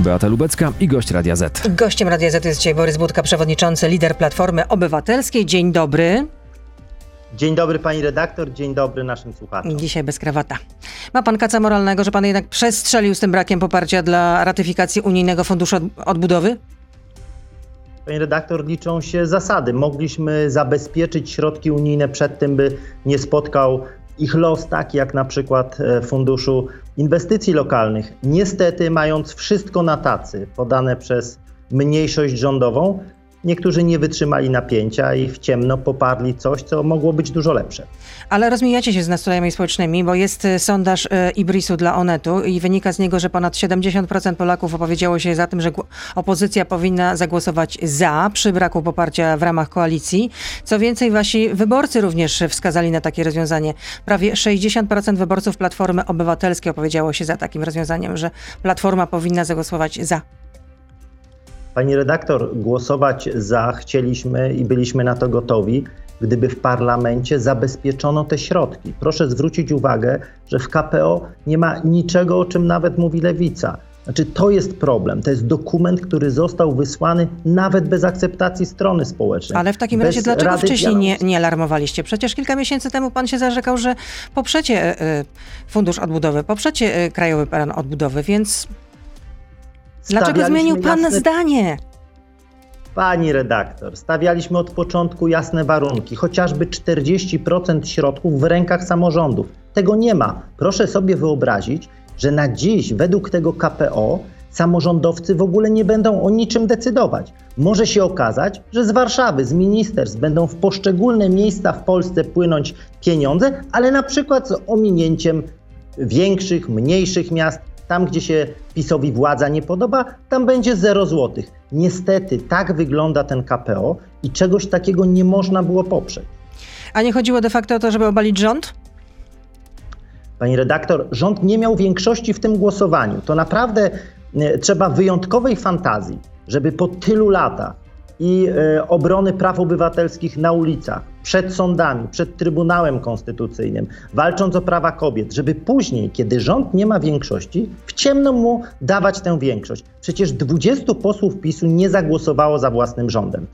Beata Lubecka i gość Radia Z. Gościem Radia Z jest dzisiaj Borys Budka, przewodniczący, lider Platformy Obywatelskiej. Dzień dobry. Dzień dobry pani redaktor, dzień dobry naszym słuchaczom. Dzisiaj bez krawata. Ma pan kaca moralnego, że pan jednak przestrzelił z tym brakiem poparcia dla ratyfikacji Unijnego Funduszu Odbudowy? Pani redaktor, liczą się zasady. Mogliśmy zabezpieczyć środki unijne przed tym, by nie spotkał ich los taki jak na przykład e, Funduszu Inwestycji Lokalnych. Niestety, mając wszystko na tacy podane przez mniejszość rządową, Niektórzy nie wytrzymali napięcia i w ciemno poparli coś, co mogło być dużo lepsze. Ale rozmijacie się z nastrojami społecznymi, bo jest e, sondaż e, Ibrisu dla Onetu i wynika z niego, że ponad 70% Polaków opowiedziało się za tym, że opozycja powinna zagłosować za przy braku poparcia w ramach koalicji. Co więcej, wasi wyborcy również wskazali na takie rozwiązanie. Prawie 60% wyborców Platformy Obywatelskiej opowiedziało się za takim rozwiązaniem, że Platforma powinna zagłosować za. Pani redaktor, głosować za chcieliśmy i byliśmy na to gotowi, gdyby w parlamencie zabezpieczono te środki. Proszę zwrócić uwagę, że w KPO nie ma niczego, o czym nawet mówi lewica. Znaczy, to jest problem. To jest dokument, który został wysłany nawet bez akceptacji strony społecznej. Ale w takim razie dlaczego Rady wcześniej nie, nie alarmowaliście? Przecież kilka miesięcy temu pan się zarzekał, że poprzecie y, Fundusz Odbudowy, poprzecie y, Krajowy Plan Odbudowy, więc Dlaczego zmienił pan jasne... zdanie? Pani redaktor, stawialiśmy od początku jasne warunki, chociażby 40% środków w rękach samorządów. Tego nie ma. Proszę sobie wyobrazić, że na dziś, według tego KPO, samorządowcy w ogóle nie będą o niczym decydować. Może się okazać, że z Warszawy, z ministerstw będą w poszczególne miejsca w Polsce płynąć pieniądze, ale na przykład z ominięciem większych, mniejszych miast, tam, gdzie się PiSowi władza nie podoba, tam będzie 0 złotych. Niestety tak wygląda ten KPO i czegoś takiego nie można było poprzeć. A nie chodziło de facto o to, żeby obalić rząd? Pani redaktor, rząd nie miał większości w tym głosowaniu. To naprawdę e, trzeba wyjątkowej fantazji, żeby po tylu latach i e, obrony praw obywatelskich na ulicach, przed sądami, przed Trybunałem Konstytucyjnym, walcząc o prawa kobiet, żeby później, kiedy rząd nie ma większości, w ciemno mu dawać tę większość. Przecież 20 posłów PiSu nie zagłosowało za własnym rządem.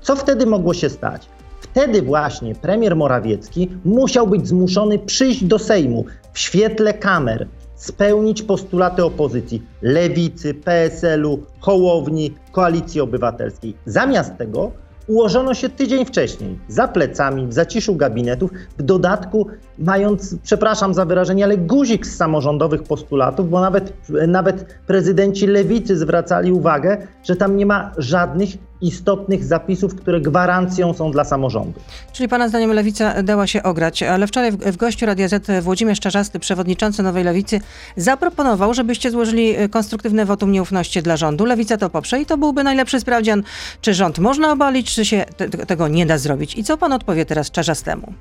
Co wtedy mogło się stać? Wtedy właśnie premier Morawiecki musiał być zmuszony przyjść do Sejmu w świetle kamer, spełnić postulaty opozycji lewicy, PSL-u, Hołowni, Koalicji Obywatelskiej. Zamiast tego ułożono się tydzień wcześniej, za plecami, w zaciszu gabinetów, w dodatku mając, przepraszam za wyrażenie, ale guzik z samorządowych postulatów, bo nawet, nawet prezydenci lewicy zwracali uwagę, że tam nie ma żadnych istotnych zapisów, które gwarancją są dla samorządu. Czyli Pana zdaniem Lewica dała się ograć, ale wczoraj w, w gościu Radia Z Włodzimierz Czarzasty, przewodniczący Nowej Lewicy, zaproponował, żebyście złożyli konstruktywne wotum nieufności dla rządu. Lewica to poprze i to byłby najlepszy sprawdzian, czy rząd można obalić, czy się te, tego nie da zrobić. I co Pan odpowie teraz Czarzastemu?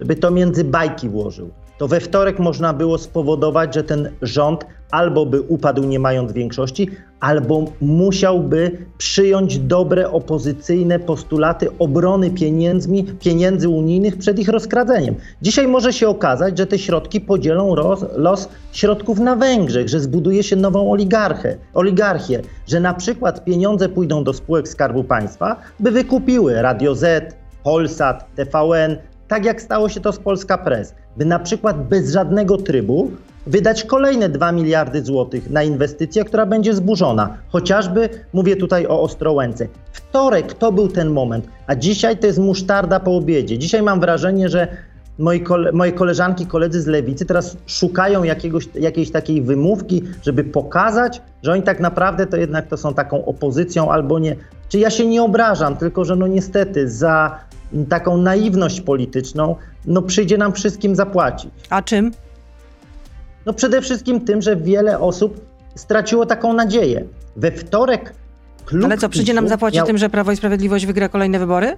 Żeby to między bajki włożył to we wtorek można było spowodować, że ten rząd albo by upadł nie mając większości, albo musiałby przyjąć dobre opozycyjne postulaty obrony pieniędzmi, pieniędzy unijnych przed ich rozkradzeniem. Dzisiaj może się okazać, że te środki podzielą roz, los środków na Węgrzech, że zbuduje się nową oligarchę, oligarchię, że na przykład pieniądze pójdą do spółek Skarbu Państwa, by wykupiły Radio Z, Polsat, TVN, tak jak stało się to z Polska Press, by na przykład bez żadnego trybu wydać kolejne 2 miliardy złotych na inwestycję, która będzie zburzona. Chociażby mówię tutaj o Ostrołęce. Wtorek to był ten moment, a dzisiaj to jest musztarda po obiedzie. Dzisiaj mam wrażenie, że moi kole, moje koleżanki, koledzy z lewicy teraz szukają jakiegoś, jakiejś takiej wymówki, żeby pokazać, że oni tak naprawdę to jednak to są taką opozycją albo nie. Czy ja się nie obrażam, tylko że no niestety za taką naiwność polityczną, no przyjdzie nam wszystkim zapłacić. A czym? No przede wszystkim tym, że wiele osób straciło taką nadzieję. We wtorek klub Ale co, przyjdzie nam zapłacić miał... tym, że Prawo i Sprawiedliwość wygra kolejne wybory?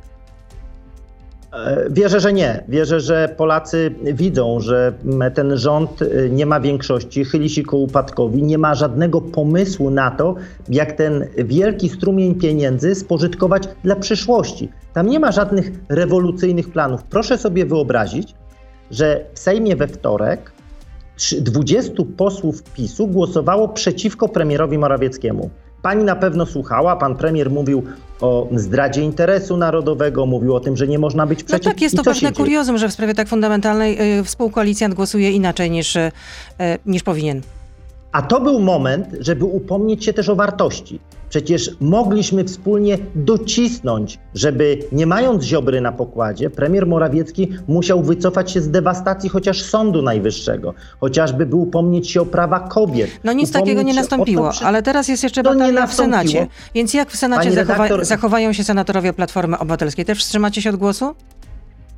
E, wierzę, że nie. Wierzę, że Polacy widzą, że ten rząd e, nie ma większości, chyli się ku upadkowi, nie ma żadnego pomysłu na to, jak ten wielki strumień pieniędzy spożytkować dla przyszłości. Tam nie ma żadnych rewolucyjnych planów. Proszę sobie wyobrazić, że w Sejmie we wtorek Trzy- 20 posłów PiSu głosowało przeciwko premierowi Morawieckiemu. Pani na pewno słuchała, pan premier mówił o zdradzie interesu narodowego, mówił o tym, że nie można być No przeciw. tak, jest to pewne kuriozum, że w sprawie tak fundamentalnej y, współkoalicjant głosuje inaczej niż, y, niż powinien. A to był moment, żeby upomnieć się też o wartości. Przecież mogliśmy wspólnie docisnąć, żeby nie mając Ziobry na pokładzie, premier Morawiecki musiał wycofać się z dewastacji chociaż Sądu Najwyższego, chociażby by upomnieć się o prawa kobiet. No nic takiego nie nastąpiło, że- ale teraz jest jeszcze batalia w. Senacie. Więc jak w Senacie zachowa redaktor- zachowają się senatorowie Platformy Obywatelskiej? Też wstrzymacie się od głosu?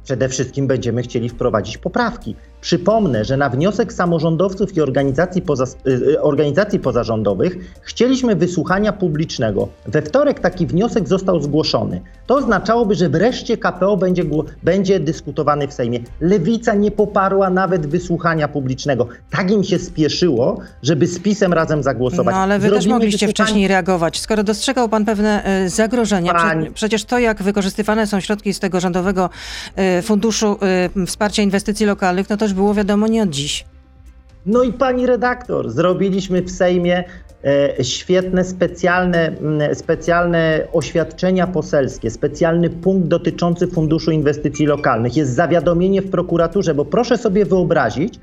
Przede wszystkim będziemy chcieli wprowadzić poprawki. Przypomnę, że na wniosek samorządowców i organizacji, poza, y, organizacji pozarządowych chcieliśmy wysłuchania publicznego. We wtorek taki wniosek został zgłoszony. To oznaczałoby, że wreszcie KPO będzie, będzie dyskutowany w Sejmie. Lewica nie poparła nawet wysłuchania publicznego. Tak im się spieszyło, żeby z PiSem razem zagłosować. No ale wy też Zrobimy mogliście wysłuchanie- wcześniej reagować. Skoro dostrzegał pan pewne e, zagrożenia, Pani- prze, przecież to, jak wykorzystywane są środki z tego rządowego e, funduszu e, wsparcia inwestycji lokalnych, no to było wiadomo nie od dziś. No i pani redaktor, zrobiliśmy w Sejmie e, świetne, specjalne, mm, specjalne oświadczenia poselskie, specjalny punkt dotyczący Funduszu Inwestycji Lokalnych. Jest zawiadomienie w prokuraturze, bo proszę sobie wyobrazić,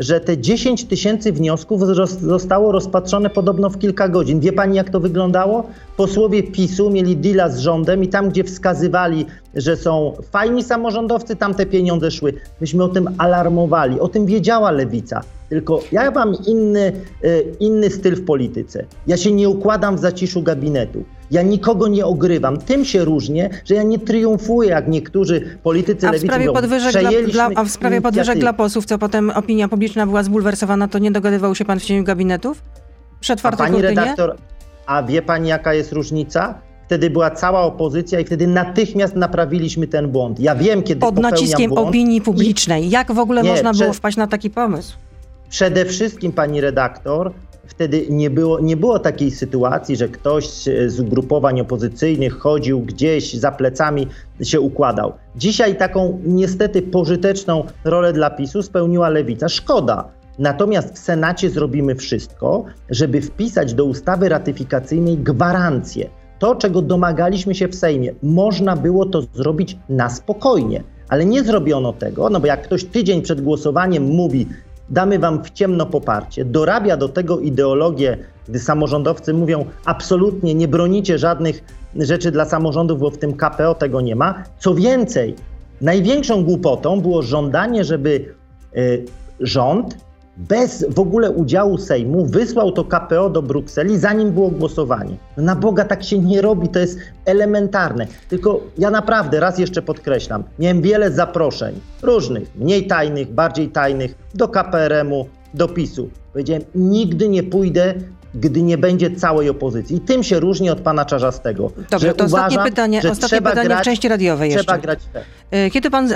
że te 10 tysięcy wniosków zostało rozpatrzone podobno w kilka godzin. Wie pani, jak to wyglądało? Posłowie PiSu mieli deala z rządem i tam, gdzie wskazywali, że są fajni samorządowcy, tam te pieniądze szły. Myśmy o tym alarmowali, o tym wiedziała lewica. Tylko ja mam inny, e, inny styl w polityce. Ja się nie układam w zaciszu gabinetu. Ja nikogo nie ogrywam. Tym się różnię, że ja nie triumfuję, jak niektórzy politycy A w lewicy sprawie mówią, podwyżek, dla, "Przejęliśmy dla, a w sprawie podwyżek inicjatywę". dla posłów, co potem opinia publiczna była zbulwersowana, to nie dogadywał się pan w cieniu gabinetów? Otwartej pani kurtynie? redaktor, a wie pani jaka jest różnica? Wtedy była cała opozycja i wtedy natychmiast naprawiliśmy ten błąd. Ja wiem, kiedy Pod naciskiem błąd. opinii publicznej. Jak w ogóle Nie, można prze- było wpaść na taki pomysł? Przede wszystkim, pani redaktor, wtedy nie było, nie było takiej sytuacji, że ktoś z ugrupowań opozycyjnych chodził gdzieś za plecami, się układał. Dzisiaj taką niestety pożyteczną rolę dla PiSu spełniła lewica. Szkoda. Natomiast w Senacie zrobimy wszystko, żeby wpisać do ustawy ratyfikacyjnej gwarancję. To, czego domagaliśmy się w Sejmie, można było to zrobić na spokojnie, ale nie zrobiono tego, no bo jak ktoś tydzień przed głosowaniem mówi, damy wam w ciemno poparcie, dorabia do tego ideologię, gdy samorządowcy mówią, absolutnie nie bronicie żadnych rzeczy dla samorządów, bo w tym KPO tego nie ma. Co więcej, największą głupotą było żądanie, żeby y, rząd bez w ogóle udziału Sejmu wysłał to KPO do Brukseli, zanim było głosowanie. No na Boga tak się nie robi, to jest elementarne. Tylko ja naprawdę raz jeszcze podkreślam, miałem wiele zaproszeń, różnych, mniej tajnych, bardziej tajnych, do KPRM-u, do PiSu. Powiedziałem, nigdy nie pójdę, gdy nie będzie całej opozycji. I tym się różni od pana Czarzastego. Dobrze, że to ostatnie uważam, pytanie, że ostatnie pytanie grać, w części radiowej Trzeba jeszcze. grać. Y, Kiedy pan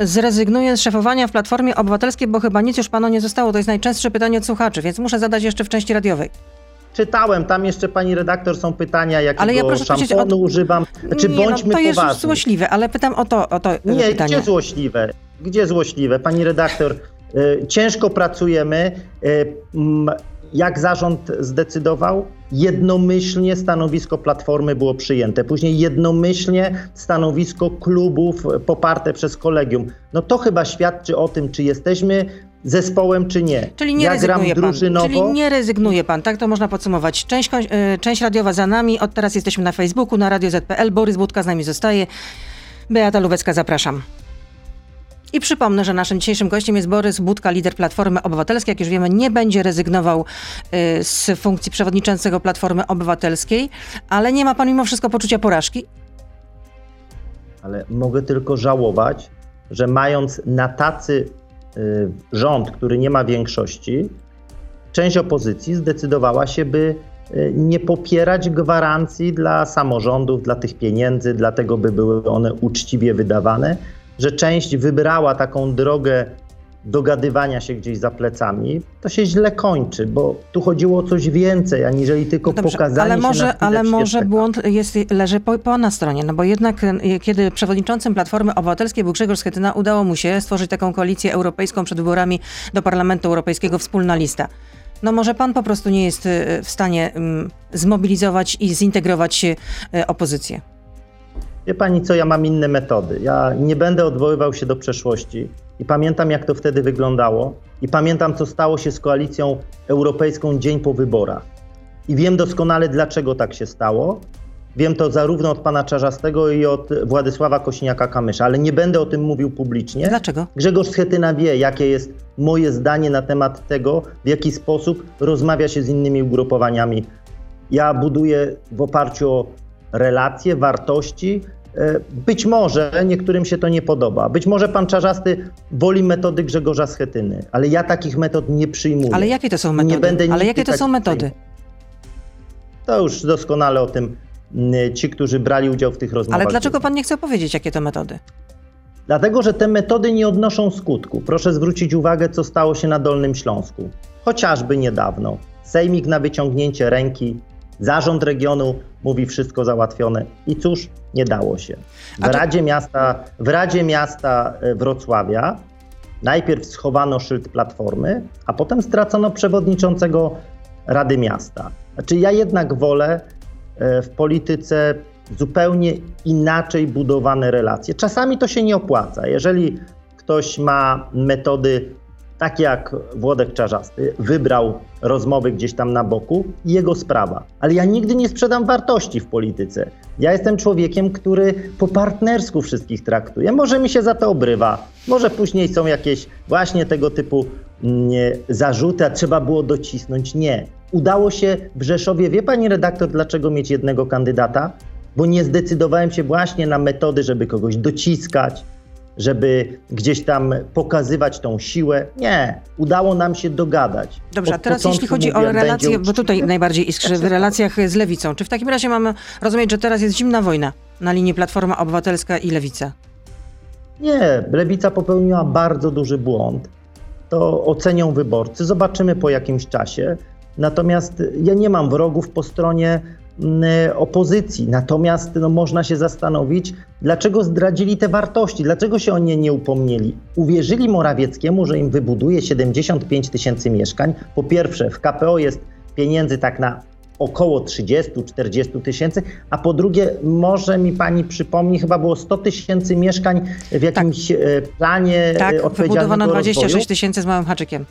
zrezygnuje, z szefowania w Platformie Obywatelskiej, bo chyba nic już panu nie zostało? To jest najczęstsze pytanie od słuchaczy, więc muszę zadać jeszcze w części radiowej. Czytałem, tam jeszcze pani redaktor są pytania, jakiego Ale ja proszę szamponu o- używam. Znaczy nie, bądźmy no, to jest już poważni. złośliwe, ale pytam o to, o to y, Nie, pytanie. gdzie złośliwe? Gdzie złośliwe? Pani redaktor, y, ciężko pracujemy. Jak zarząd zdecydował? Jednomyślnie stanowisko Platformy było przyjęte. Później jednomyślnie stanowisko klubów poparte przez kolegium. No to chyba świadczy o tym, czy jesteśmy zespołem, czy nie. Czyli nie ja gram rezygnuje pan. Czyli nie rezygnuje pan, tak to można podsumować. Część, y, część radiowa za nami, od teraz jesteśmy na Facebooku, na Radio ZPL. Borys Budka z nami zostaje. Beata Lubecka, zapraszam. I przypomnę, że naszym dzisiejszym gościem jest Borys Budka, lider Platformy Obywatelskiej. Jak już wiemy, nie będzie rezygnował y, z funkcji przewodniczącego Platformy Obywatelskiej, ale nie ma pan mimo wszystko poczucia porażki? ale mogę tylko żałować, że mając na tacy y, rząd, który nie ma większości, część opozycji zdecydowała się, by y, nie popierać gwarancji dla samorządów, dla tych pieniędzy, dlatego by były one uczciwie wydawane, że część wybrała taką drogę dogadywania się gdzieś za plecami, to się źle kończy, bo tu chodziło o coś więcej, aniżeli tylko No Dobrze, pokazanie ale się może, na ale może błąd jest, leży po, po na stronie, no bo jednak e, kiedy przewodniczącym Platformy Obywatelskiej był Grzegorz Schetyna, udało mu się stworzyć taką koalicję europejską przed wyborami do Parlamentu Europejskiego, wspólna lista. No może pan po prostu nie jest e, w stanie mm, zmobilizować i zintegrować e, opozycję. Wie pani co, ja mam inne metody. Ja nie będę odwoływał się do przeszłości i pamiętam, jak to wtedy wyglądało, i pamiętam, co stało się z koalicją europejską dzień po wyborach. I wiem doskonale, dlaczego tak się stało. Wiem to zarówno od pana Czarzastego i od Władysława Kośniaka-Kamysza, ale nie będę o tym mówił publicznie. Dlaczego? Grzegorz Schetyna wie, jakie jest moje zdanie na temat tego, w jaki sposób rozmawia się z innymi ugrupowaniami. Ja buduję w oparciu o relacje, wartości. E, Być może niektórym się to nie podoba. Być może pan Czarzasty woli metody Grzegorza Schetyny, ale ja takich metod nie przyjmuję. Ale jakie to są Nie metody? będę Ale jakie to są metody? To już doskonale o tym mm, ci, którzy brali udział w tych rozmowach. Ale dlaczego pan nie chce powiedzieć, jakie to metody? Dlatego, że te metody nie odnoszą skutku. Proszę zwrócić uwagę, co stało się na Dolnym Śląsku. Chociażby niedawno. Sejmik na wyciągnięcie ręki, zarząd regionu mówi wszystko załatwione. I cóż, nie dało się. W to- Radzie Miasta, w Radzie Miasta e, Wrocławia najpierw schowano szyld Platformy, a potem stracono przewodniczącego Rady Miasta. Znaczy ja jednak wolę e, w polityce zupełnie inaczej budowane relacje. Czasami to się nie opłaca. Jeżeli ktoś ma metody takie jak Włodek Czarzasty, wybrał rozmowy gdzieś tam na boku, jego sprawa. Ale ja nigdy nie sprzedam wartości w polityce. Ja jestem człowiekiem, który po partnersku wszystkich traktuje. Może mi się za to obrywa, może później są jakieś właśnie tego typu mm, zarzuty, a trzeba było docisnąć. Nie. Udało się w Rzeszowie. Wie pani redaktor, dlaczego mieć jednego kandydata? Bo nie zdecydowałem się właśnie na metody, żeby kogoś dociskać, żeby gdzieś tam pokazywać tą siłę. Nie, udało nam się dogadać. Dobrze, a teraz jeśli chodzi o mówiłem, relacje, bo tutaj najbardziej iskrzy w relacjach z lewicą. Czy w takim razie mamy rozumieć, że teraz jest zimna wojna na linii Platforma Obywatelska i Lewica? Nie, lewica popełniła bardzo duży błąd. To ocenią wyborcy. Zobaczymy po jakimś czasie. Natomiast ja nie mam wrogów po stronie opozycji. Natomiast no, można się zastanowić, dlaczego zdradzili te wartości, dlaczego się o nie nie upomnieli. Uwierzyli Morawieckiemu, że im wybuduje 75 tysięcy mieszkań. Po pierwsze, w KPO jest pieniędzy tak na około 30-40 tysięcy, a po drugie, może mi pani przypomni, chyba było 100 tysięcy mieszkań w jakimś e, planie Tak, e, odpowiedzialnego wybudowano 26 rozwoju. tysięcy z małym haczykiem.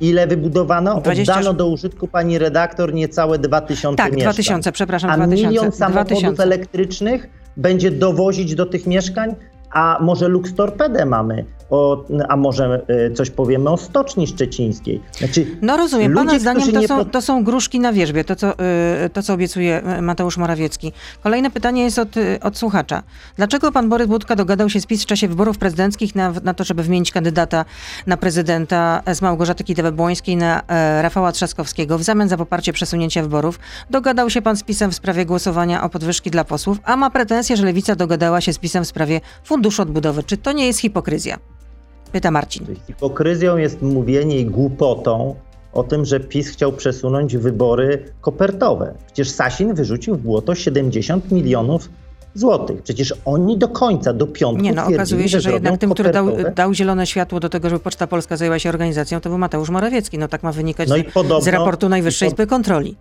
Ile wybudowano? 20 Oddano do użytku pani redaktor niecałe 2 tysiące Tak, mieszkań. 2000, przepraszam, A 2000. milion samochodów 2000. elektrycznych będzie dowozić do tych mieszkań, a może Lux Torpedę mamy, o, a może e, coś powiemy o Stoczni Szczecińskiej. Znaczy, No rozumiem, pana Ludzie, zdaniem którzy to nie są, to są gruszki na wierzbie, to co, y, to co obiecuje y, Mateusz Morawiecki. Kolejne pytanie jest od, od słuchacza. Dlaczego pan Borys Budka dogadał się z PiS w czasie wyborów prezydenckich na, na to, żeby wymienić kandydata na prezydenta z Małgorzaty Kidawy-Błońskiej na e, Rafała Trzaskowskiego w zamian za poparcie przesunięcia wyborów? Dogadał się pan z PiSem w sprawie głosowania o podwyżki dla posłów, a ma pretensje, że Lewica dogadała się z PiSem w sprawie Funduszu Odbudowy. Czy to nie jest hipokryzja? Pyta Marcin. Hipokryzją jest mówienie i głupotą o tym, że PiS chciał przesunąć wybory kopertowe. Przecież Sasin wyrzucił w błoto 70 milionów złotych. Przecież oni do końca, do piątku Nie no, okazuje się, że zrobią jednak tym, który dał, kopertowe. dał zielone światło do tego, żeby Poczta Polska zajęła się organizacją, to był Mateusz Morawiecki. No tak ma wynikać No i z, podobno- z raportu Najwyższej Izby Kontroli.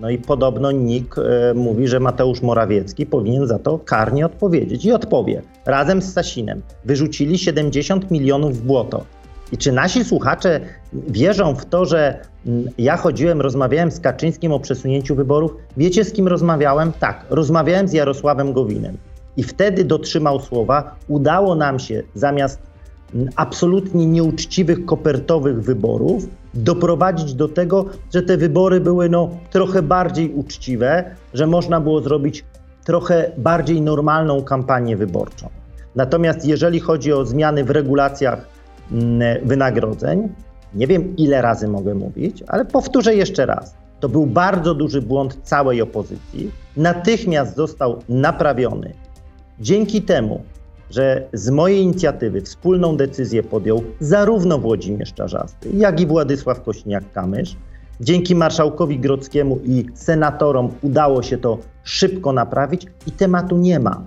No i podobno NIK e, mówi, że Mateusz Morawiecki powinien za to karnie odpowiedzieć. I odpowie. Razem z Sasinem wyrzucili 70 milionów w błoto. I czy nasi słuchacze wierzą w to, że mm, ja chodziłem, rozmawiałem z Kaczyńskim o przesunięciu wyborów? Wiecie, z kim rozmawiałem? Tak, rozmawiałem z Jarosławem Gowinem. I wtedy dotrzymał słowa. Udało nam się zamiast mm, absolutnie nieuczciwych, kopertowych wyborów doprowadzić do tego, że te wybory były no, trochę bardziej uczciwe, że można było zrobić trochę bardziej normalną kampanię wyborczą. Natomiast jeżeli chodzi o zmiany w regulacjach mm, wynagrodzeń, nie wiem ile razy mogę mówić, ale powtórzę jeszcze raz. To był bardzo duży błąd całej opozycji. Natychmiast został naprawiony. Dzięki temu że z mojej inicjatywy wspólną decyzję podjął zarówno Włodzimierz Czarzasty, jak i Władysław Kośniak-Kamysz. Dzięki marszałkowi Grodzkiemu i senatorom udało się to szybko naprawić i tematu nie ma.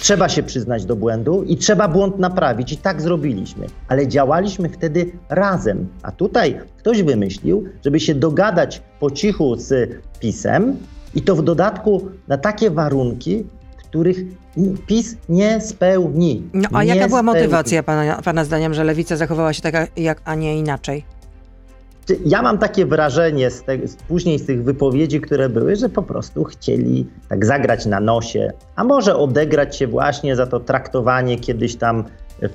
Trzeba się przyznać do błędu i trzeba błąd naprawić, i tak zrobiliśmy. Ale działaliśmy wtedy razem. A tutaj ktoś wymyślił, żeby się dogadać po cichu z PiSem i to w dodatku na takie warunki, których PiS nie spełni. No a jaka była spełni. motywacja pana, pana zdaniem, że lewica zachowała się tak, jak, a nie inaczej? Ja mam takie wrażenie z te, z, później z tych wypowiedzi, które były, że po prostu chcieli tak zagrać na nosie, a może odegrać się właśnie za to traktowanie kiedyś tam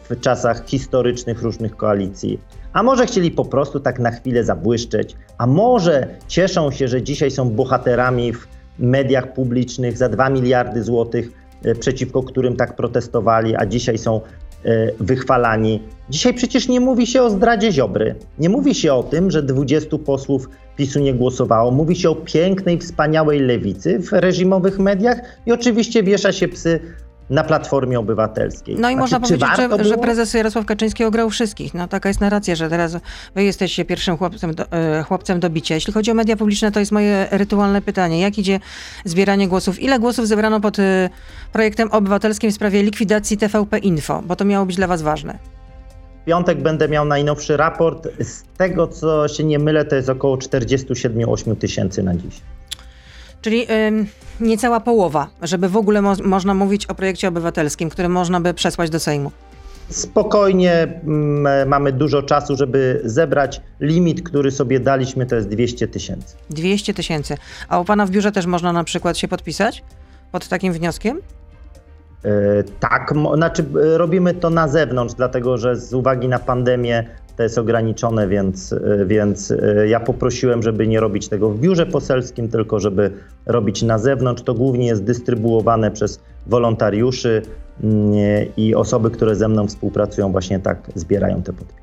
w czasach historycznych różnych koalicji. A może chcieli po prostu tak na chwilę zabłyszczeć, a może cieszą się, że dzisiaj są bohaterami w mediach publicznych za 2 miliardy złotych, e, przeciwko którym tak protestowali, a dzisiaj są e, wychwalani. Dzisiaj przecież nie mówi się o zdradzie Ziobry. Nie mówi się o tym, że 20 posłów PiSu nie głosowało. Mówi się o pięknej, wspaniałej lewicy w reżimowych mediach i oczywiście wiesza się psy na Platformie Obywatelskiej. No i Znaczy, można powiedzieć, że, że prezes Jarosław Kaczyński ograł wszystkich. No taka jest narracja, że teraz wy jesteście pierwszym chłopcem do, e, chłopcem do bicia. Jeśli chodzi o media publiczne, to jest moje rytualne pytanie. Jak idzie zbieranie głosów? Ile głosów zebrano pod e, projektem obywatelskim w sprawie likwidacji TVP Info? Bo to miało być dla was ważne. W piątek będę miał najnowszy raport. Z tego, co się nie mylę, to jest około 47-8 tysięcy na dziś. Czyli ym, niecała połowa, żeby w ogóle mo- można mówić o projekcie obywatelskim, który można by przesłać do Sejmu. Spokojnie mm, mamy dużo czasu, żeby zebrać limit, który sobie daliśmy, to jest 200 tysięcy. 200 tysięcy. A u pana w biurze też można na przykład się podpisać pod takim wnioskiem? E, Tak, znaczy e, robimy to na zewnątrz, dlatego że z uwagi na pandemię to jest ograniczone, więc, e, więc e, ja poprosiłem, żeby nie robić tego w biurze poselskim, tylko żeby robić na zewnątrz. To głównie jest dystrybuowane przez wolontariuszy mm, i osoby, które ze mną współpracują, właśnie tak zbierają te podpisy.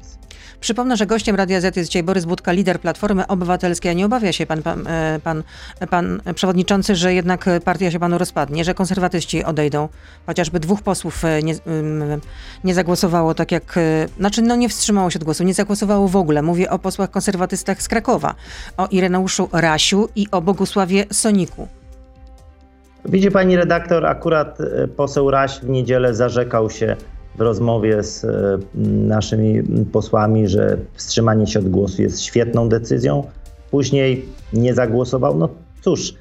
Przypomnę, że gościem Radia Z jest dzisiaj Borys Budka, lider Platformy Obywatelskiej. A nie obawia się pan, pan, e, pan, pan przewodniczący, że jednak partia się panu rozpadnie, że konserwatyści odejdą? Chociażby dwóch posłów e, nie, ym, nie zagłosowało tak jak... e, Znaczy, no nie wstrzymało się od głosu, nie zagłosowało w ogóle. Mówię o posłach konserwatystach z Krakowa, o Ireneuszu Rasiu i o Bogusławie Soniku. Widzi pani redaktor, akurat poseł Raś w niedzielę zarzekał się w rozmowie z e, naszymi posłami, że wstrzymanie się od głosu jest świetną decyzją. Później nie zagłosował. No cóż,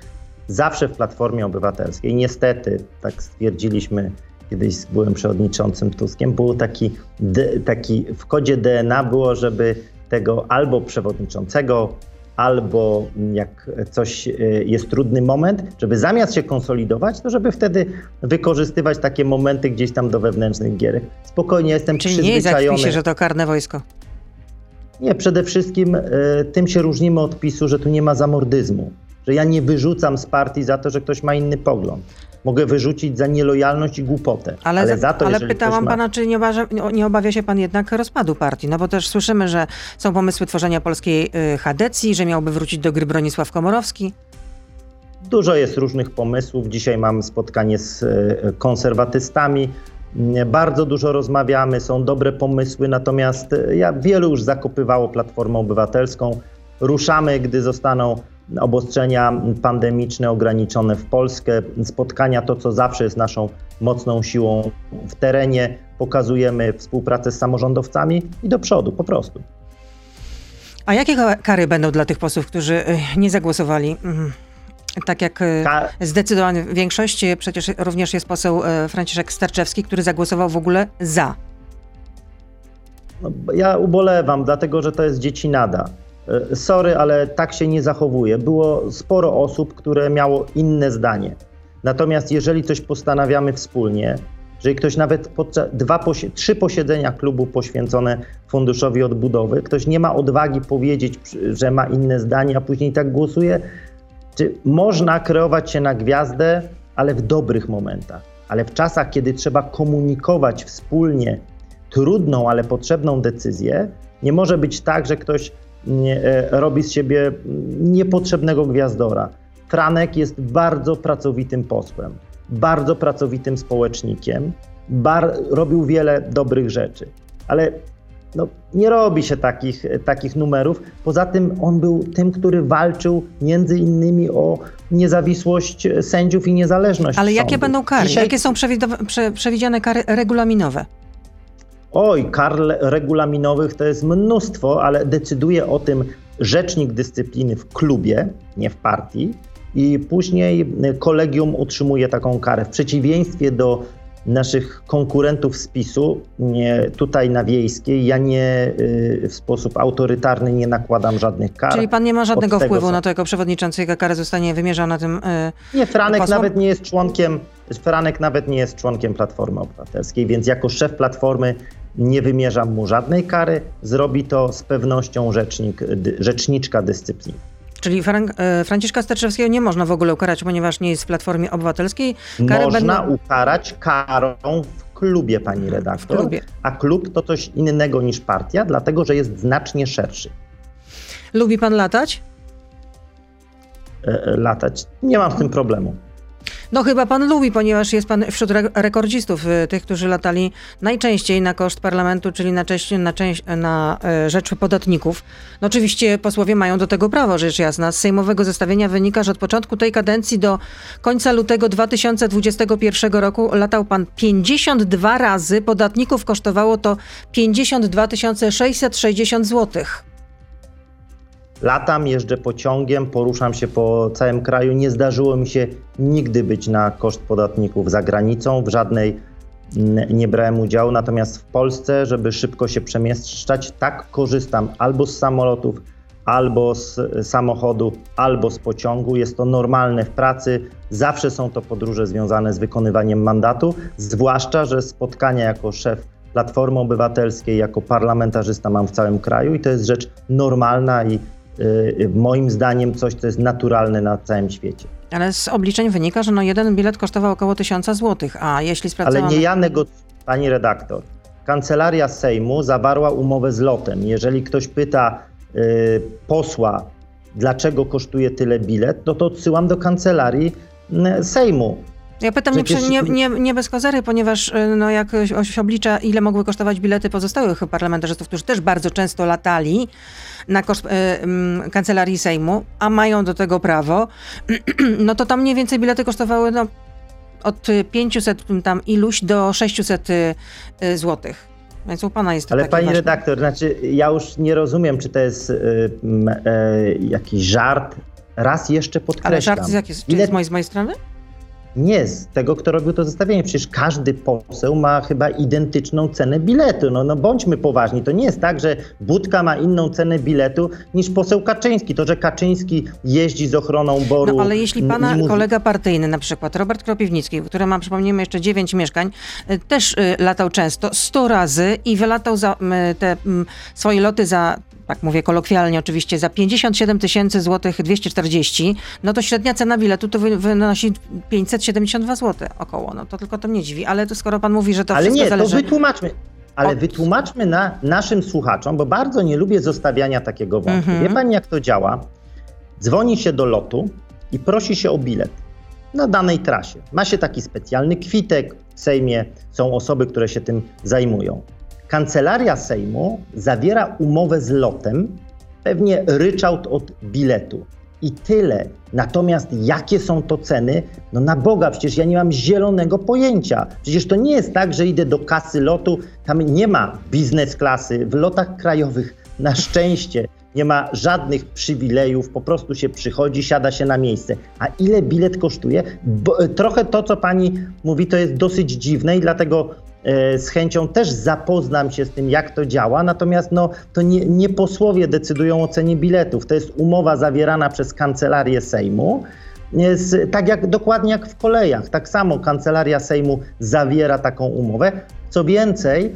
zawsze w Platformie Obywatelskiej, niestety, tak stwierdziliśmy kiedyś byłem przewodniczącym Tuskiem, był taki, taki w kodzie DNA było, żeby tego albo przewodniczącego, albo jak coś y, jest trudny moment, żeby zamiast się konsolidować, to żeby wtedy wykorzystywać takie momenty gdzieś tam do wewnętrznych gierek. Spokojnie jestem Czyli nie przyzwyczajony. zakpi się, że to karne wojsko. Nie, przede wszystkim y, tym się różnimy od PiSu, że tu nie ma zamordyzmu. Że ja nie wyrzucam z partii za to, że ktoś ma inny pogląd. Mogę wyrzucić za nielojalność i głupotę. Ale, Ale, za, to, ale pytałam ma... pana, czy nie obawia, nie obawia się pan jednak rozpadu partii? No bo też słyszymy, że są pomysły tworzenia polskiej y, Hadecji, że miałby wrócić do gry Bronisław Komorowski. Dużo jest różnych pomysłów. Dzisiaj mam spotkanie z e, konserwatystami. Mm, Bardzo dużo rozmawiamy, są dobre pomysły, natomiast e, ja, wielu już zakopywało Platformę Obywatelską. Ruszamy, gdy zostaną obostrzenia pandemiczne ograniczone w Polskę. Spotkania to, co zawsze jest naszą mocną siłą w terenie. Pokazujemy współpracę z samorządowcami i do przodu po prostu. A jakie ka- kary będą dla tych posłów, którzy y, nie zagłosowali? Mm, Tak jak y, zdecydowana większość, przecież również jest poseł y, Franciszek Starczewski, który zagłosował w ogóle za. No, ja ubolewam, dlatego że to jest dziecinada. E, Sorry, ale tak się nie zachowuje. Było sporo osób, które miało inne zdanie. Natomiast jeżeli coś postanawiamy wspólnie, jeżeli ktoś nawet podczas dwa, trzy posiedzenia klubu poświęcone Funduszowi Odbudowy, ktoś nie ma odwagi powiedzieć, że ma inne zdanie, a później tak głosuje, czy można kreować się na gwiazdę, ale w dobrych momentach. Ale w czasach, kiedy trzeba komunikować wspólnie trudną, ale potrzebną decyzję, nie może być tak, że ktoś robi z siebie niepotrzebnego gwiazdora. Franek jest bardzo pracowitym posłem, bardzo pracowitym społecznikiem bar, robił wiele dobrych rzeczy. Ale no, nie robi się takich, takich numerów. Poza tym on był tym, który walczył między innymi o niezawisłość sędziów i niezależność Ale jakie będą kary? Dzisiaj- Jakie są przewidziane kary regulaminowe? Oj, kar regulaminowych to jest mnóstwo, ale decyduje o tym rzecznik dyscypliny w klubie, nie w partii, i później y, kolegium utrzymuje taką karę. W przeciwieństwie do naszych konkurentów z PiSu, nie, tutaj na Wiejskiej, ja nie y, w sposób autorytarny nie nakładam żadnych kar. Czyli pan nie ma żadnego wpływu na to jako przewodniczący, jaka kara zostanie wymierzona tym. y, Nie, Franek posłom? nawet nie jest członkiem, Franek nawet nie jest członkiem Platformy Obywatelskiej, więc jako szef Platformy nie wymierzam mu żadnej kary. Zrobi to z pewnością rzecznik, rzeczniczka dyscypliny. Czyli Fran- y, Franciszka Sterczewskiego nie można w ogóle ukarać, ponieważ nie jest w Platformie Obywatelskiej. Kary Można będą ukarać karą w klubie, pani redaktor. w klubie. A klub to coś innego niż partia, dlatego że jest znacznie szerszy. Lubi pan latać? E, e, latać. Nie mam z tym problemu. No chyba pan lubi, ponieważ jest pan wśród re- rekordzistów, y, tych, którzy latali najczęściej na koszt parlamentu, czyli na, na, na y, rzecz podatników. No oczywiście posłowie mają do tego prawo, rzecz jasna. Z sejmowego zestawienia wynika, że od początku tej kadencji do końca lutego 2021 roku latał pan 52 razy. Podatników kosztowało to 52 660 złotych. Latam, jeżdżę pociągiem, poruszam się po całym kraju. Nie zdarzyło mi się nigdy być na koszt podatników za granicą. W żadnej mm, nie brałem udziału. Natomiast w Polsce, żeby szybko się przemieszczać, tak korzystam albo z samolotów, albo z samochodu, albo z pociągu. Jest to normalne w pracy. Zawsze są to podróże związane z wykonywaniem mandatu, zwłaszcza, że spotkania jako szef Platformy Obywatelskiej, jako parlamentarzysta mam w całym kraju i to jest rzecz normalna i y, moim zdaniem coś, co jest naturalne na całym świecie. Ale z obliczeń wynika, że no jeden bilet kosztował około 1000 złotych, a jeśli Ale sprawdzałam... nie ja negocjuję, pani redaktor. Kancelaria Sejmu zawarła umowę z lotem. Jeżeli ktoś pyta y, posła, dlaczego kosztuje tyle bilet, no to odsyłam do kancelarii y, Sejmu. Ja pytam nie, Przecież- przy- nie, nie, nie bez kozery, ponieważ y, no, jak się- oblicza, ile mogły kosztować bilety pozostałych parlamentarzystów, którzy też bardzo często latali na koszt y, mm, kancelarii Sejmu, a mają do tego prawo, no to tam mniej więcej bilety kosztowały no, od y, 500 tam iluś do 600 y, y, złotych. Więc u pana jest to Ale pani ważne. redaktor, znaczy ja już nie rozumiem, czy to jest y, e, jakiś żart. Raz jeszcze Ale podkreślam. żart z, jakiej, czy Bilet- z mojej, z mojej strony? Nie, z tego, kto robił to zestawienie. Przecież każdy poseł ma chyba identyczną cenę biletu. No, no bądźmy poważni. To nie jest tak, że Budka ma inną cenę biletu niż poseł Kaczyński. To, że Kaczyński jeździ z ochroną boru. No ale jeśli pana kolega partyjny, na przykład Robert Kropiwnicki, który ma, przypomnijmy, jeszcze dziewięć mieszkań, y, też y, latał często, 100 razy i wylatał te swoje loty za, tak mówię kolokwialnie oczywiście, za 57 tysięcy złotych 240, no to średnia cena biletu to wy- wynosi 572 zł około. No to tylko to mnie dziwi, ale to skoro pan mówi, że to Ale wszystko nie, to zależy... wytłumaczmy. Ale wytłumaczmy na naszym słuchaczom, bo bardzo nie lubię zostawiania takiego wątku. Mhm. Wie pani, jak to działa? Dzwoni się do lotu i prosi się o bilet na danej trasie. Ma się taki specjalny kwitek. W Sejmie są osoby, które się tym zajmują. Kancelaria Sejmu zawiera umowę z lotem, pewnie ryczałt od biletu. I tyle. Natomiast jakie są to ceny? No na Boga, przecież ja nie mam zielonego pojęcia. Przecież to nie jest tak, że idę do kasy lotu, tam nie ma biznes klasy. W lotach krajowych na szczęście nie ma żadnych przywilejów, po prostu się przychodzi, siada się na miejsce. A ile bilet kosztuje? Bo, trochę to, co pani mówi, to jest dosyć dziwne i dlatego e, z chęcią też zapoznam się z tym, jak to działa. Natomiast no, to nie, nie posłowie decydują o cenie biletów. To jest umowa zawierana przez kancelarię Sejmu. Jest, tak jak dokładnie jak w kolejach. Tak samo kancelaria Sejmu zawiera taką umowę. Co więcej,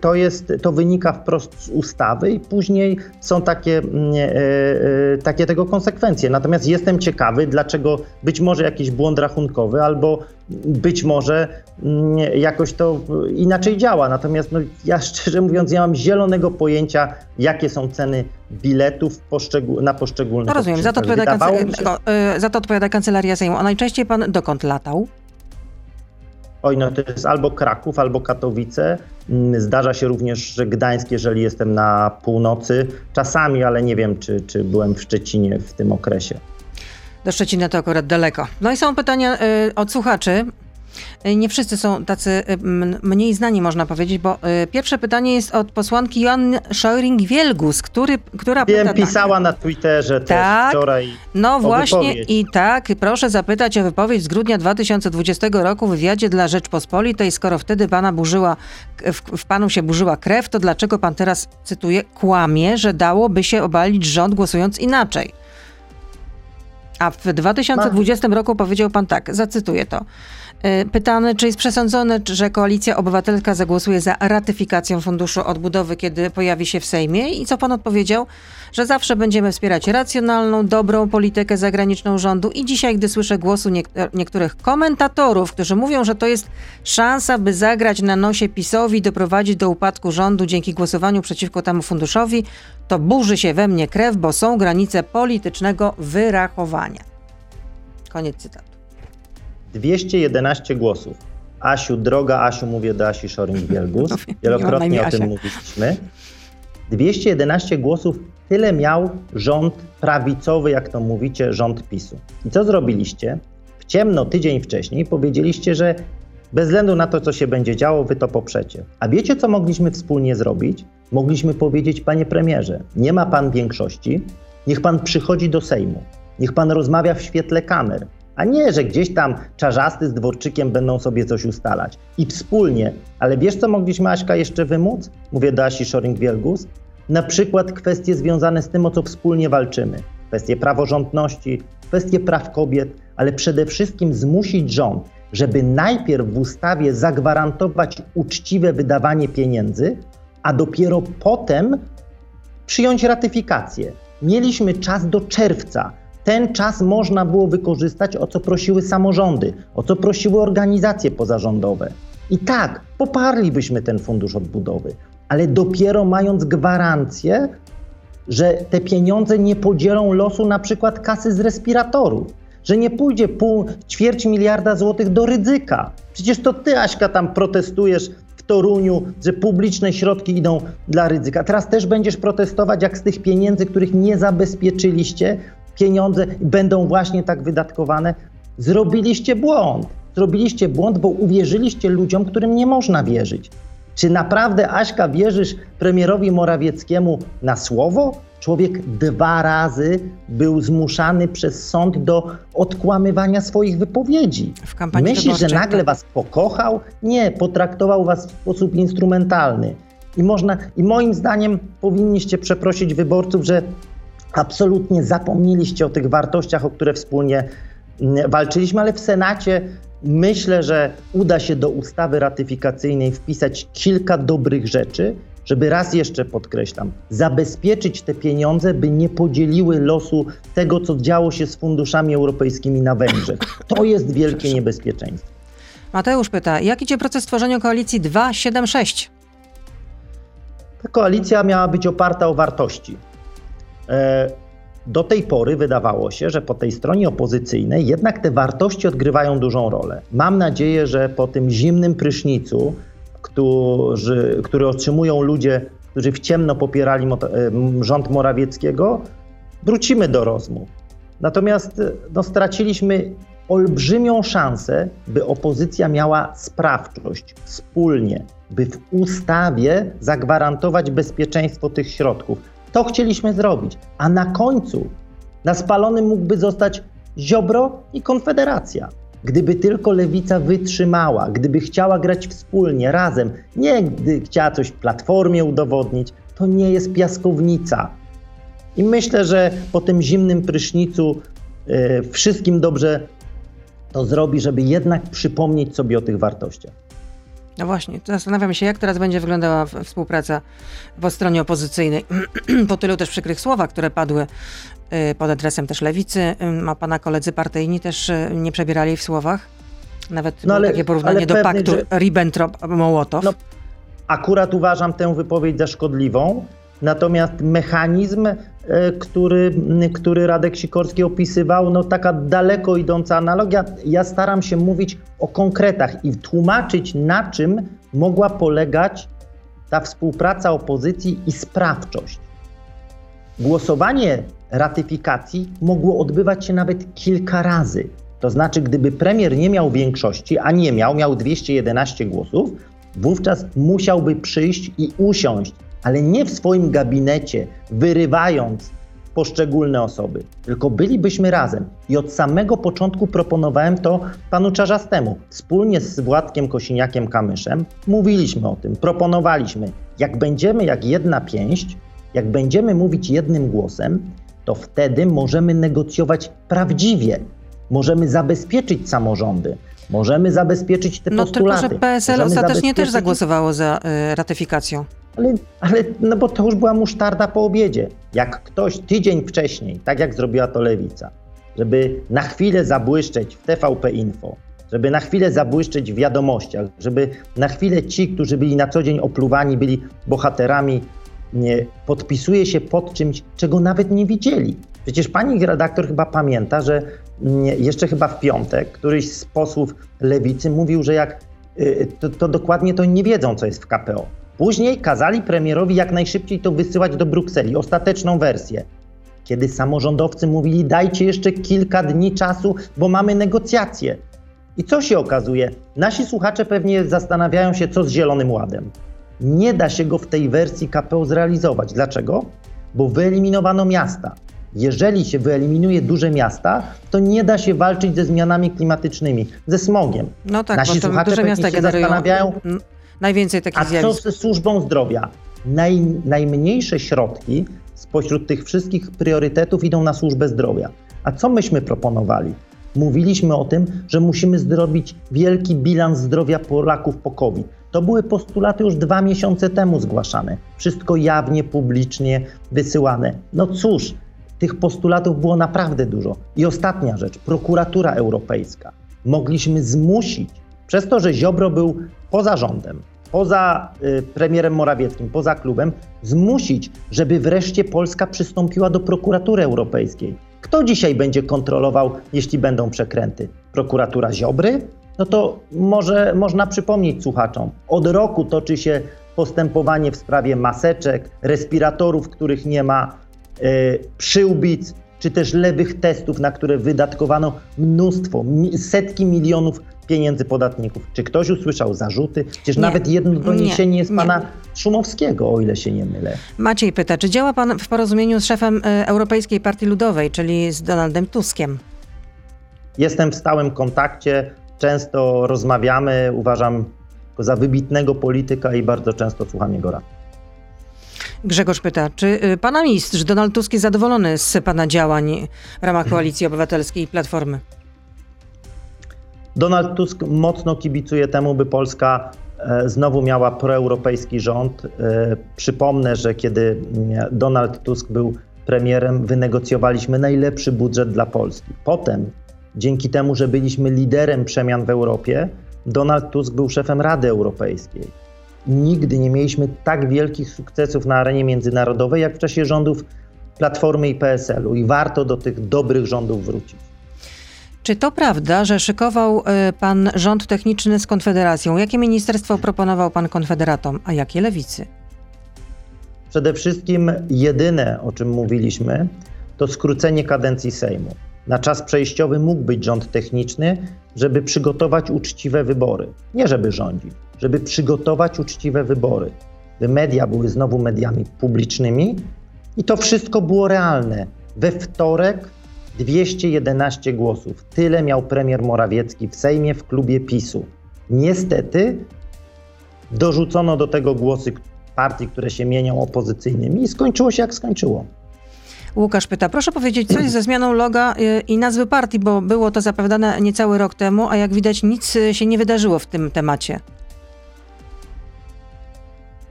to, jest, to wynika wprost z ustawy i później są takie, e, e, takie tego konsekwencje. Natomiast jestem ciekawy, dlaczego być może jakiś błąd rachunkowy albo być może jakoś to inaczej działa. Natomiast no, ja szczerze mówiąc nie mam zielonego pojęcia, jakie są ceny biletów na poszczególne No rozumiem, za to, odpowiada Wydawało kance- mi się, o, y, za to odpowiada kancelaria Sejmu. A najczęściej pan dokąd latał? Oj, no to jest albo Kraków, albo Katowice. Mm, Zdarza się również, że Gdańsk, jeżeli jestem na północy. Czasami, ale nie wiem, czy, czy byłem w Szczecinie w tym okresie. Do Szczecina to akurat daleko. No i są pytania y, od słuchaczy. Y, Nie wszyscy są tacy y, mniej znani, można powiedzieć, bo y, pierwsze pytanie jest od posłanki Joanny Scheuring-Wielgus, który, która pyta Wiem, tak. pisała na Twitterze Tak. wczoraj. No właśnie wypowiedź. i tak, proszę zapytać o wypowiedź z grudnia 2020 roku w wywiadzie dla Rzeczpospolitej. Skoro wtedy pana burzyła, w, w panu się burzyła krew, to dlaczego pan teraz, cytuję, kłamie, że dałoby się obalić rząd głosując inaczej? A w 2020 roku powiedział pan tak, zacytuję to. Y, Pytany, czy jest przesądzone, że Koalicja Obywatelska zagłosuje za ratyfikacją Funduszu Odbudowy, kiedy pojawi się w Sejmie? I co pan odpowiedział? Że zawsze będziemy wspierać racjonalną, dobrą politykę zagraniczną rządu. I dzisiaj, gdy słyszę głosu niek- niektórych komentatorów, którzy mówią, że to jest szansa, by zagrać na nosie PiSowi, doprowadzić do upadku rządu dzięki głosowaniu przeciwko temu funduszowi, to burzy się we mnie krew, bo są granice politycznego wyrachowania. Koniec cytatu. 211 głosów. Asiu, droga Asiu, mówię do Asi Szoring-Wielgus. Wielokrotnie o tym mówiliśmy. 211 głosów, tyle miał rząd prawicowy, jak to mówicie, rząd PiSu. I co zrobiliście? W ciemno tydzień wcześniej powiedzieliście, że bez względu na to, co się będzie działo, wy to poprzecie. A wiecie, co mogliśmy wspólnie zrobić? Mogliśmy powiedzieć, panie premierze, nie ma pan większości, niech pan przychodzi do Sejmu, niech pan rozmawia w świetle kamer, a nie, że gdzieś tam czarzasty z dworczykiem będą sobie coś ustalać. I wspólnie, ale wiesz, co mogliśmy, Aśka, jeszcze wymóc? Mówię do Asi Szoring-Wielgus. Na przykład kwestie związane z tym, o co wspólnie walczymy. Kwestie praworządności, kwestie praw kobiet, ale przede wszystkim zmusić rząd, żeby najpierw w ustawie zagwarantować uczciwe wydawanie pieniędzy, a dopiero potem przyjąć ratyfikację. Mieliśmy czas do czerwca. Ten czas można było wykorzystać, o co prosiły samorządy, o co prosiły organizacje pozarządowe. I tak, poparlibyśmy ten fundusz odbudowy, ale dopiero mając gwarancję, że te pieniądze nie podzielą losu na przykład kasy z respiratorów, że nie pójdzie pół, ćwierć miliarda złotych do ryzyka. Przecież to ty, Aśka, tam protestujesz w Toruniu, że publiczne środki idą dla ryzyka. Teraz też będziesz protestować, jak z tych pieniędzy, których nie zabezpieczyliście, pieniądze będą właśnie tak wydatkowane. Zrobiliście błąd. Zrobiliście błąd, bo uwierzyliście ludziom, którym nie można wierzyć. Czy naprawdę, Aśka, wierzysz premierowi Morawieckiemu na słowo? Człowiek dwa razy był zmuszany przez sąd do odkłamywania swoich wypowiedzi. W kampanii Myślisz, że nagle tak. was pokochał? Nie, potraktował was w sposób instrumentalny. I, można, I moim zdaniem powinniście przeprosić wyborców, że absolutnie zapomnieliście o tych wartościach, o które wspólnie mm, walczyliśmy, ale w Senacie myślę, że uda się do ustawy ratyfikacyjnej wpisać kilka dobrych rzeczy, żeby raz jeszcze podkreślam, zabezpieczyć te pieniądze, by nie podzieliły losu tego, co działo się z funduszami europejskimi na Węgrzech. To jest wielkie niebezpieczeństwo. Mateusz pyta, jak idzie proces tworzenia koalicji 276? Ta koalicja miała być oparta o wartości. E, Do tej pory wydawało się, że po tej stronie opozycyjnej jednak te wartości odgrywają dużą rolę. Mam nadzieję, że po tym zimnym prysznicu, którzy, który otrzymują ludzie, którzy w ciemno popierali e, rząd Morawieckiego, wrócimy do rozmów. Natomiast e, no, straciliśmy olbrzymią szansę, by opozycja miała sprawczość wspólnie, by w ustawie zagwarantować bezpieczeństwo tych środków. To chcieliśmy zrobić, a na końcu na spalonym mógłby zostać Ziobro i Konfederacja. Gdyby tylko lewica wytrzymała, gdyby chciała grać wspólnie, razem, nie gdy chciała coś platformie udowodnić, to nie jest piaskownica. I myślę, że po tym zimnym prysznicu e, wszystkim dobrze to zrobi, żeby jednak przypomnieć sobie o tych wartościach. No właśnie, zastanawiam się, jak teraz będzie wyglądała współpraca po stronie opozycyjnej. po tylu też przykrych słowach, które padły y, pod adresem też lewicy, y, a pana koledzy partyjni też y, nie przebierali w słowach. Nawet No ale- takie porównanie do paktu że- Ribbentrop-Mołotow. No, Akurat uważam tę wypowiedź za szkodliwą, natomiast mechanizm, który, który Radek Sikorski opisywał, no taka daleko idąca analogia. Ja staram się mówić o konkretach i tłumaczyć, na czym mogła polegać ta współpraca opozycji i sprawczość. Głosowanie ratyfikacji mogło odbywać się nawet kilka razy. To znaczy, gdyby premier nie miał większości, a nie miał, miał 211 głosów, wówczas musiałby przyjść i usiąść, ale nie w swoim gabinecie, wyrywając poszczególne osoby, tylko bylibyśmy razem. I od samego początku proponowałem to panu Czarzastemu. Wspólnie z Władkiem Kosiniakiem-Kamyszem mówiliśmy o tym, proponowaliśmy. Jak będziemy jak jedna pięść, jak będziemy mówić jednym głosem, to wtedy możemy negocjować prawdziwie. Możemy zabezpieczyć samorządy, możemy zabezpieczyć te no, postulaty. No tylko, że PSL możemy ostatecznie też zagłosowało za y, ratyfikacją. ale, ale no bo to już była musztarda po obiedzie. Jak ktoś tydzień wcześniej, tak jak zrobiła to Lewica, żeby na chwilę zabłyszczeć w TVP Info, żeby na chwilę zabłyszczeć w wiadomościach, żeby na chwilę ci, którzy byli na co dzień opluwani, byli bohaterami, nie, podpisuje się pod czymś, czego nawet nie widzieli. Przecież pani redaktor chyba pamięta, że jeszcze chyba w piątek któryś z posłów lewicy mówił, że jak y, to, to dokładnie to nie wiedzą, co jest w KPO. Później kazali premierowi jak najszybciej to wysyłać do Brukseli, ostateczną wersję. Kiedy samorządowcy mówili, dajcie jeszcze kilka dni czasu, bo mamy negocjacje. I co się okazuje? Nasi słuchacze pewnie zastanawiają się, co z Zielonym Ładem. Nie da się go w tej wersji KPO zrealizować. Dlaczego? Bo wyeliminowano miasta. Jeżeli się wyeliminuje duże miasta, to nie da się walczyć ze zmianami klimatycznymi, ze smogiem. No tak, Nasi bo duże miasta się generują zastanawiają, najwięcej takich a co zjawisk. ze służbą zdrowia? Naj, najmniejsze środki spośród tych wszystkich priorytetów idą na służbę zdrowia. A co myśmy proponowali? Mówiliśmy o tym, że musimy zrobić wielki bilans zdrowia Polaków po COVID. To były postulaty już dwa miesiące temu zgłaszane. Wszystko jawnie, publicznie wysyłane. No cóż, tych postulatów było naprawdę dużo. I ostatnia rzecz, prokuratura europejska. Mogliśmy zmusić, przez to, że Ziobro był poza rządem, poza y, premierem Morawieckim, poza klubem, zmusić, żeby wreszcie Polska przystąpiła do prokuratury europejskiej. Kto dzisiaj będzie kontrolował, jeśli będą przekręty? Prokuratura Ziobry? No to może można przypomnieć słuchaczom. Od roku toczy się postępowanie w sprawie maseczek, respiratorów, których nie ma, przyłbic, czy też lewych testów, na które wydatkowano mnóstwo, setki milionów pieniędzy podatników. Czy ktoś usłyszał zarzuty? Przecież Nie. nawet jedno doniesienie jest Nie. pana Szumowskiego, o ile się nie mylę. Maciej pyta, czy działa pan w porozumieniu z szefem e, Europejskiej Partii Ludowej, czyli z Donaldem Tuskiem? Jestem w stałym kontakcie, często rozmawiamy, uważam go za wybitnego polityka i bardzo często słucham jego rad. Grzegorz pyta, czy y, pana mistrz Donald Tusk jest zadowolony z pana działań w ramach Koalicji Obywatelskiej i Platformy? Donald Tusk mocno kibicuje temu, by Polska e, znowu miała proeuropejski rząd. E, Przypomnę, że kiedy Donald Tusk był premierem, wynegocjowaliśmy najlepszy budżet dla Polski. Potem, dzięki temu, że byliśmy liderem przemian w Europie, Donald Tusk był szefem Rady Europejskiej. Nigdy nie mieliśmy tak wielkich sukcesów na arenie międzynarodowej, jak w czasie rządów Platformy i PSL-u i warto do tych dobrych rządów wrócić. Czy to prawda, że szykował y, pan rząd techniczny z Konfederacją? Jakie ministerstwo proponował pan Konfederatom, a jakie lewicy? Przede wszystkim jedyne, o czym mówiliśmy, to skrócenie kadencji Sejmu. Na czas przejściowy mógł być rząd techniczny, żeby przygotować uczciwe wybory. Nie żeby rządzić, żeby przygotować uczciwe wybory. By media były znowu mediami publicznymi i to wszystko było realne. We wtorek 211 głosów. Tyle miał premier Morawiecki w Sejmie w klubie PiSu. Niestety dorzucono do tego głosy partii, które się mienią opozycyjnymi i skończyło się jak skończyło. Łukasz pyta, proszę powiedzieć, co jest ze zmianą loga y, i nazwy partii, bo było to zapowiadane niecały rok temu, a jak widać nic się nie wydarzyło w tym temacie.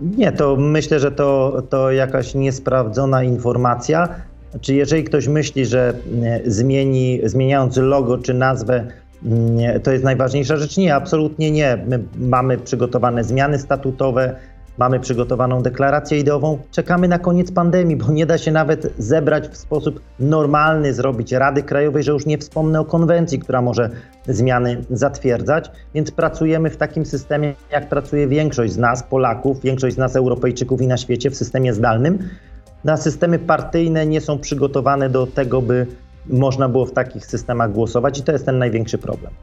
Nie, to myślę, że to, to jakaś niesprawdzona informacja. Czy jeżeli ktoś myśli, że e, zmieni, zmieniając logo czy nazwę, nie, to jest najważniejsza rzecz? Nie, absolutnie nie. My mamy przygotowane zmiany statutowe. Mamy przygotowaną deklarację ideową. Czekamy na koniec pandemii, bo nie da się nawet zebrać w sposób normalny, zrobić Rady Krajowej, że już nie wspomnę o konwencji, która może zmiany zatwierdzać. Więc pracujemy w takim systemie, jak pracuje większość z nas, Polaków, większość z nas, Europejczyków i na świecie, w systemie zdalnym. Na systemy partyjne nie są przygotowane do tego, by można było w takich systemach głosować i to jest ten największy problem.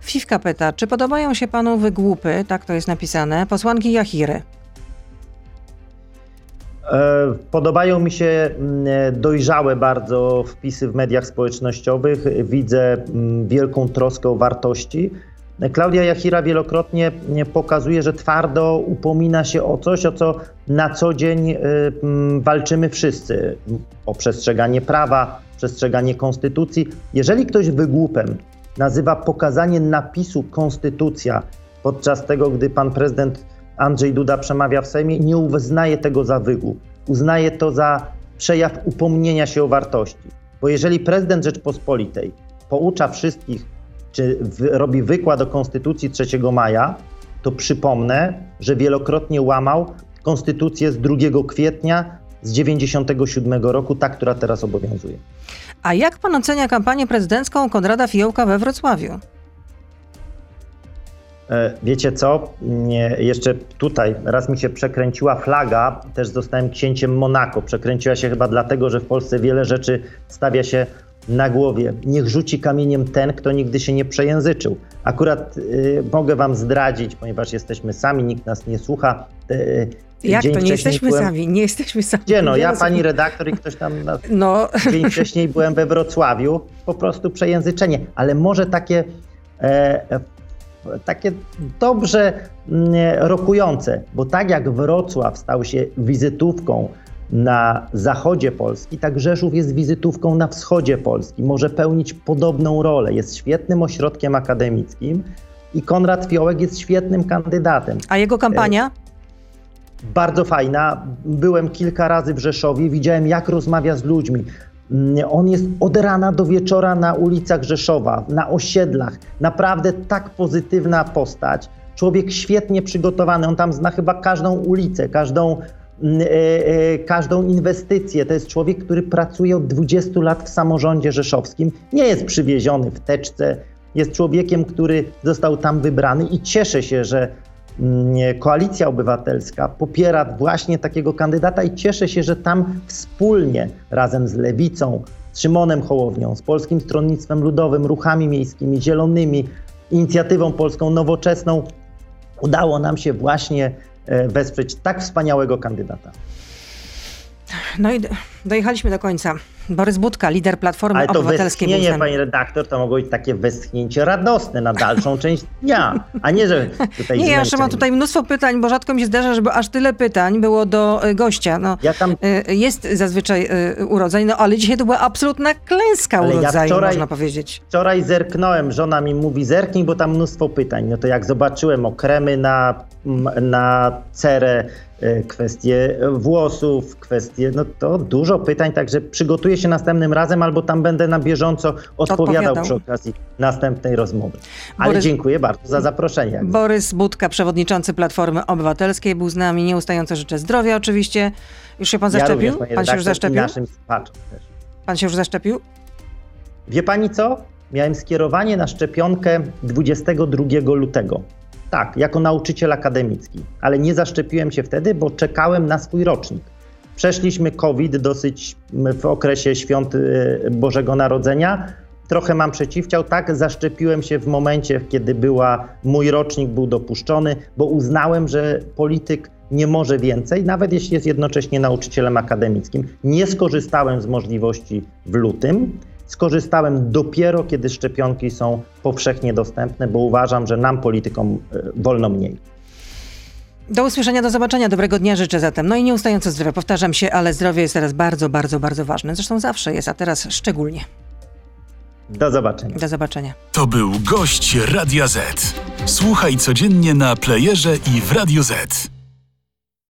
Fifka pyta, czy podobają się panu wygłupy, tak to jest napisane, posłanki Jachiry? E, podobają mi się mm, dojrzałe bardzo wpisy w mediach społecznościowych. Widzę mm, wielką troskę o wartości. Klaudia Jachira wielokrotnie mm, pokazuje, że twardo upomina się o coś, o co na co dzień walczymy wszyscy: o przestrzeganie prawa, przestrzeganie konstytucji. Jeżeli ktoś wygłupem nazywa pokazanie napisu konstytucja podczas tego, gdy pan prezydent Andrzej Duda przemawia w Sejmie, nie uznaje tego za wygłup. Uznaje to za przejaw upomnienia się o wartości. Bo jeżeli prezydent Rzeczpospolitej poucza wszystkich, czy w, robi wykład o Konstytucji 3 maja, to przypomnę, że wielokrotnie łamał Konstytucję z 2 kwietnia z 97 roku, ta, która teraz obowiązuje. A jak pan ocenia kampanię prezydencką Konrada Fiołka we Wrocławiu? E, wiecie co? Jeszcze tutaj raz mi się przekręciła flaga, też zostałem księciem Monako. Przekręciła się chyba dlatego, że w Polsce wiele rzeczy stawia się na głowie. Niech rzuci kamieniem ten, kto nigdy się nie przejęzyczył. Akurat y, mogę wam zdradzić, ponieważ jesteśmy sami, nikt nas nie słucha. Y, Jak to? Nie jesteśmy byłem... sami, nie jesteśmy sami. Gdzie no? Ja, pani redaktor i ktoś tam na... no. dzień wcześniej byłem we Wrocławiu. Po prostu przejęzyczenie. Ale może takie e, takie dobrze mm, rokujące, bo tak jak Wrocław stał się wizytówką na zachodzie Polski, tak Rzeszów jest wizytówką na wschodzie Polski. Może pełnić podobną rolę. Jest świetnym ośrodkiem akademickim i Konrad Fiołek jest świetnym kandydatem. A jego kampania? Bardzo fajna. Byłem kilka razy w Rzeszowie, widziałem jak rozmawia z ludźmi. Mm, on jest od rana do wieczora na ulicach Rzeszowa, na osiedlach. Naprawdę tak pozytywna postać. Człowiek świetnie przygotowany. On tam zna chyba każdą ulicę, każdą, mm, e, e, każdą inwestycję. To jest człowiek, który pracuje od 20 lat w samorządzie rzeszowskim. Nie jest przywieziony w teczce. Jest człowiekiem, który został tam wybrany i cieszę się, że Koalicja Obywatelska popiera właśnie takiego kandydata i cieszę się, że tam wspólnie razem z Lewicą, Szymonem Hołownią, z Polskim Stronnictwem Ludowym, ruchami miejskimi, zielonymi, inicjatywą polską nowoczesną udało nam się właśnie e, wesprzeć tak wspaniałego kandydata. No i dojechaliśmy do końca. Borys Budka, lider Platformy Ale to Obywatelskiej. westchnienie, pani redaktor, to mogło być takie westchnięcie radosne na dalszą część dnia, a nie, że tutaj Nie, ja jeszcze mam tutaj mnóstwo pytań, bo rzadko mi się zdarza, żeby aż tyle pytań było do y, gościa. No, ja tam... Y, jest zazwyczaj y, urodzeń, no ale dzisiaj to była absolutna klęska ale urodzaju, ja wczoraj, można powiedzieć. Wczoraj zerknąłem, żona mi mówi zerknij, bo tam mnóstwo pytań. No to jak zobaczyłem okremy na, na cerę, kwestie włosów, kwestie, no to dużo pytań, także przygotuję się następnym razem, albo tam będę na bieżąco odpowiadał, odpowiadał. przy okazji następnej rozmowy. Ale Borys, dziękuję bardzo za zaproszenie. Borys Budka, przewodniczący Platformy Obywatelskiej, był z nami. Nieustająco życzę zdrowia oczywiście. Już się pan zaszczepił? Ja również, pan się już zaszczepił? Naszym też. Pan się już zaszczepił? Wie pani co? Miałem skierowanie na szczepionkę 22 lutego. Tak, jako nauczyciel akademicki, ale nie zaszczepiłem się wtedy, bo czekałem na swój rocznik. Przeszliśmy COVID dosyć w okresie świąt y, Bożego Narodzenia. Trochę mam przeciwciał, tak, zaszczepiłem się w momencie, kiedy była, mój rocznik był dopuszczony, bo uznałem, że polityk nie może więcej, nawet jeśli jest jednocześnie nauczycielem akademickim. Nie skorzystałem z możliwości w lutym. Skorzystałem dopiero, kiedy szczepionki są powszechnie dostępne, bo uważam, że nam, politykom, y, wolno mniej. Do usłyszenia, do zobaczenia. Dobrego dnia życzę zatem. No i nieustająco zdrowia. Powtarzam się, ale zdrowie jest teraz bardzo, bardzo, bardzo ważne. Zresztą zawsze jest, a teraz szczególnie. Do zobaczenia. Do zobaczenia. To był gość Radia Z. Słuchaj codziennie na playerze i w Radio Z.